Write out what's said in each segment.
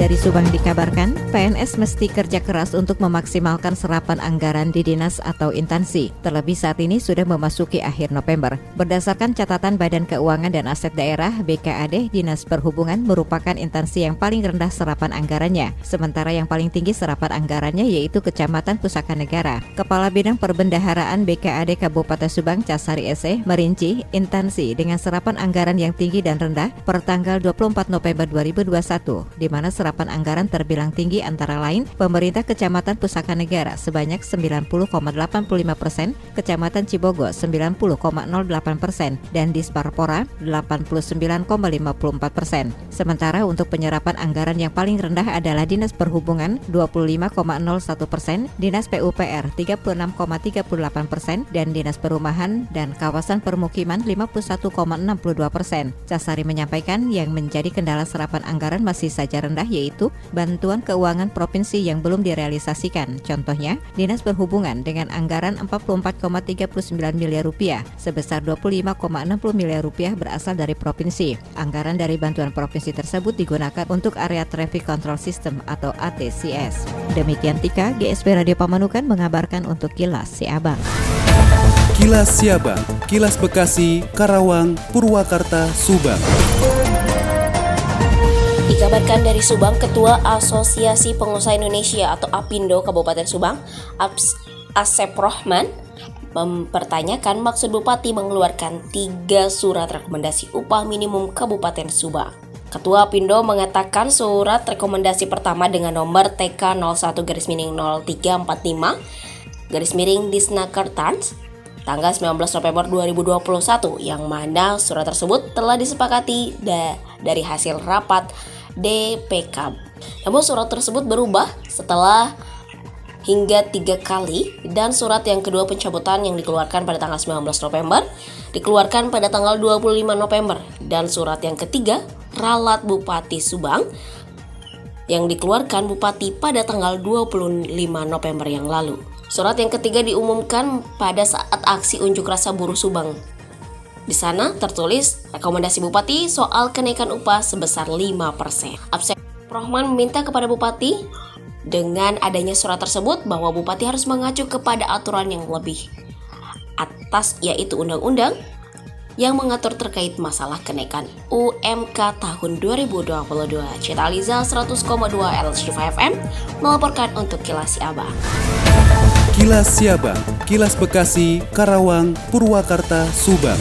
Dari Subang dikabarkan, PNS mesti kerja keras untuk memaksimalkan serapan anggaran di dinas atau instansi. Terlebih saat ini sudah memasuki akhir November. Berdasarkan catatan Badan Keuangan dan Aset Daerah BKAD, Dinas Perhubungan merupakan instansi yang paling rendah serapan anggarannya. Sementara yang paling tinggi serapan anggarannya yaitu Kecamatan Pusaka Negara. Kepala Bidang Perbendaharaan BKAD Kabupaten Subang Casari Ese merinci instansi dengan serapan anggaran yang tinggi dan rendah per tanggal 24 November 2021, di mana serapan serapan anggaran terbilang tinggi antara lain pemerintah Kecamatan Pusaka Negara sebanyak 90,85 persen, Kecamatan Cibogo 90,08 persen, dan Disparpora 89,54 persen. Sementara untuk penyerapan anggaran yang paling rendah adalah Dinas Perhubungan 25,01 persen, Dinas PUPR 36,38 persen, dan Dinas Perumahan dan Kawasan Permukiman 51,62 persen. Casari menyampaikan yang menjadi kendala serapan anggaran masih saja rendah yaitu bantuan keuangan provinsi yang belum direalisasikan. Contohnya, Dinas Perhubungan dengan anggaran 44,39 miliar rupiah sebesar 25,60 miliar rupiah berasal dari provinsi. Anggaran dari bantuan provinsi tersebut digunakan untuk area traffic control system atau ATCS. Demikian Tika, GSP Radio Pamanukan mengabarkan untuk Kilas Siabang. Kilas Siabang, Kilas Bekasi, Karawang, Purwakarta, Subang. Dikabarkan dari Subang, Ketua Asosiasi Pengusaha Indonesia atau APindo Kabupaten Subang, Asep Rohman, mempertanyakan maksud Bupati mengeluarkan tiga surat rekomendasi upah minimum Kabupaten Subang. Ketua Apindo mengatakan surat rekomendasi pertama dengan nomor TK 01 garis miring 0345 garis miring Disnakertans tanggal 19 November 2021 yang mana surat tersebut telah disepakati da dari hasil rapat DPK. Namun surat tersebut berubah setelah hingga tiga kali dan surat yang kedua pencabutan yang dikeluarkan pada tanggal 19 November dikeluarkan pada tanggal 25 November dan surat yang ketiga ralat Bupati Subang yang dikeluarkan Bupati pada tanggal 25 November yang lalu. Surat yang ketiga diumumkan pada saat aksi unjuk rasa buruh Subang di sana tertulis rekomendasi Bupati soal kenaikan upah sebesar 5%. Absen Rohman meminta kepada Bupati dengan adanya surat tersebut bahwa Bupati harus mengacu kepada aturan yang lebih atas yaitu undang-undang yang mengatur terkait masalah kenaikan UMK tahun 2022. Cita Aliza 100,2 LC5 FM melaporkan untuk Kilas Siabang. Kilas Siabang, Kilas Bekasi, Karawang, Purwakarta, Subang.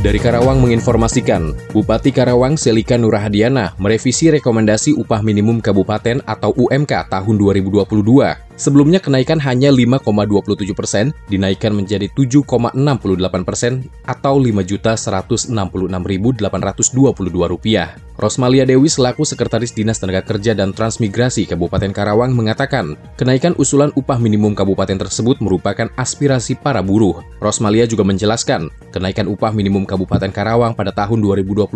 Dari Karawang menginformasikan, Bupati Karawang Selika Nurahadiana merevisi rekomendasi upah minimum kabupaten atau UMK tahun 2022. Sebelumnya kenaikan hanya 5,27 persen, dinaikkan menjadi 7,68 persen atau Rp5.166.822. Rosmalia Dewi selaku Sekretaris Dinas Tenaga Kerja dan Transmigrasi Kabupaten Karawang mengatakan, kenaikan usulan upah minimum kabupaten tersebut merupakan aspirasi para buruh. Rosmalia juga menjelaskan, kenaikan upah minimum Kabupaten Karawang pada tahun 2022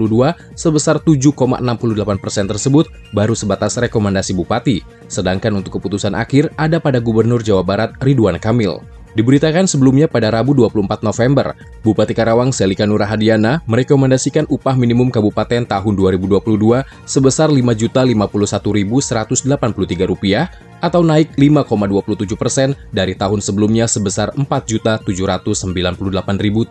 sebesar 7,68 persen tersebut baru sebatas rekomendasi Bupati, sedangkan untuk keputusan akhir ada pada Gubernur Jawa Barat Ridwan Kamil. Diberitakan sebelumnya pada Rabu 24 November, Bupati Karawang Selika Nurahadiana merekomendasikan upah minimum kabupaten tahun 2022 sebesar Rp5.051.183 atau naik 5,27 persen dari tahun sebelumnya sebesar Rp4.798.312.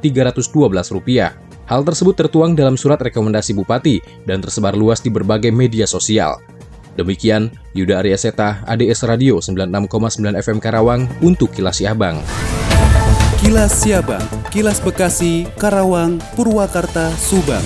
Hal tersebut tertuang dalam surat rekomendasi Bupati dan tersebar luas di berbagai media sosial. Demikian Yuda Arya Seta, ADS Radio 96,9 FM Karawang untuk Kilas Siabang. Kilas Siabang, Kilas Bekasi, Karawang, Purwakarta, Subang.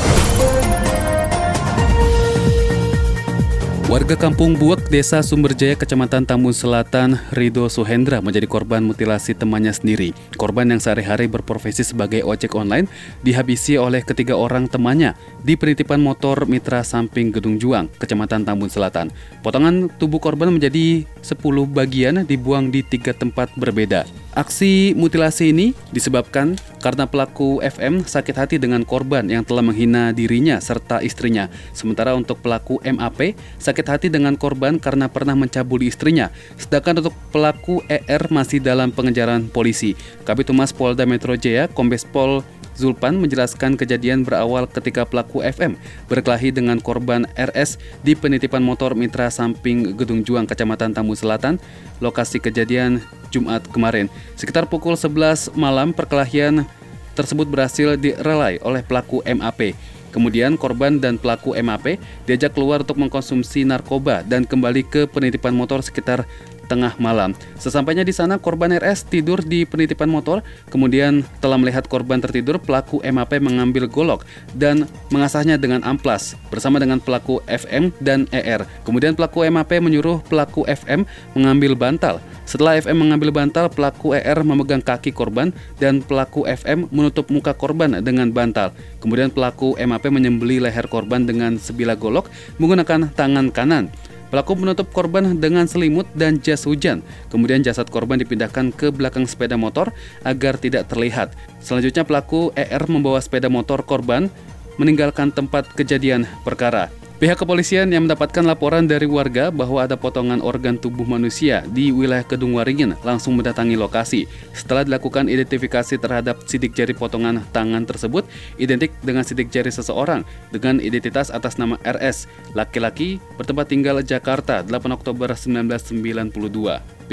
Warga kampung Buak, Desa Sumberjaya, Kecamatan Tambun Selatan, Rido Suhendra menjadi korban mutilasi temannya sendiri. Korban yang sehari-hari berprofesi sebagai ojek online dihabisi oleh ketiga orang temannya di penitipan motor Mitra Samping Gedung Juang, Kecamatan Tambun Selatan. Potongan tubuh korban menjadi 10 bagian dibuang di tiga tempat berbeda. Aksi mutilasi ini disebabkan karena pelaku FM sakit hati dengan korban yang telah menghina dirinya serta istrinya. Sementara untuk pelaku MAP sakit hati dengan korban karena pernah mencabuli istrinya. Sedangkan untuk pelaku ER masih dalam pengejaran polisi. Kabit Humas Polda Metro Jaya, Kombes Pol Zulpan menjelaskan kejadian berawal ketika pelaku FM berkelahi dengan korban RS di penitipan motor Mitra samping Gedung Juang, Kecamatan Tambu Selatan, lokasi kejadian Jumat kemarin. Sekitar pukul 11 malam perkelahian tersebut berhasil direlai oleh pelaku MAP. Kemudian korban dan pelaku MAP diajak keluar untuk mengkonsumsi narkoba dan kembali ke penitipan motor sekitar tengah malam. Sesampainya di sana, korban RS tidur di penitipan motor. Kemudian, telah melihat korban tertidur, pelaku MAP mengambil golok dan mengasahnya dengan amplas bersama dengan pelaku FM dan ER. Kemudian, pelaku MAP menyuruh pelaku FM mengambil bantal. Setelah FM mengambil bantal, pelaku ER memegang kaki korban dan pelaku FM menutup muka korban dengan bantal. Kemudian pelaku MAP menyembeli leher korban dengan sebilah golok menggunakan tangan kanan. Pelaku menutup korban dengan selimut dan jas hujan. Kemudian jasad korban dipindahkan ke belakang sepeda motor agar tidak terlihat. Selanjutnya pelaku ER membawa sepeda motor korban meninggalkan tempat kejadian perkara. Pihak kepolisian yang mendapatkan laporan dari warga bahwa ada potongan organ tubuh manusia di wilayah Kedung Waringin langsung mendatangi lokasi. Setelah dilakukan identifikasi terhadap sidik jari potongan tangan tersebut, identik dengan sidik jari seseorang dengan identitas atas nama RS, laki-laki bertempat tinggal Jakarta 8 Oktober 1992.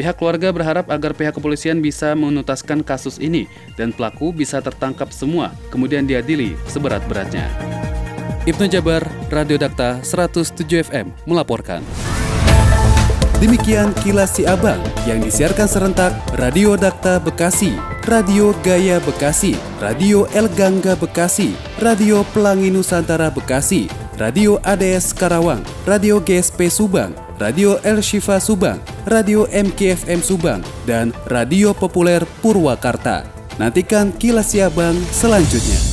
Pihak keluarga berharap agar pihak kepolisian bisa menuntaskan kasus ini dan pelaku bisa tertangkap semua, kemudian diadili seberat-beratnya. Ibnu Jabar, Radio Dakta 107 FM melaporkan. Demikian kilas si abang yang disiarkan serentak Radio Dakta Bekasi, Radio Gaya Bekasi, Radio El Gangga Bekasi, Radio Pelangi Nusantara Bekasi, Radio ADS Karawang, Radio GSP Subang, Radio El Shifa Subang, Radio MKFM Subang, dan Radio Populer Purwakarta. Nantikan kilas si abang selanjutnya.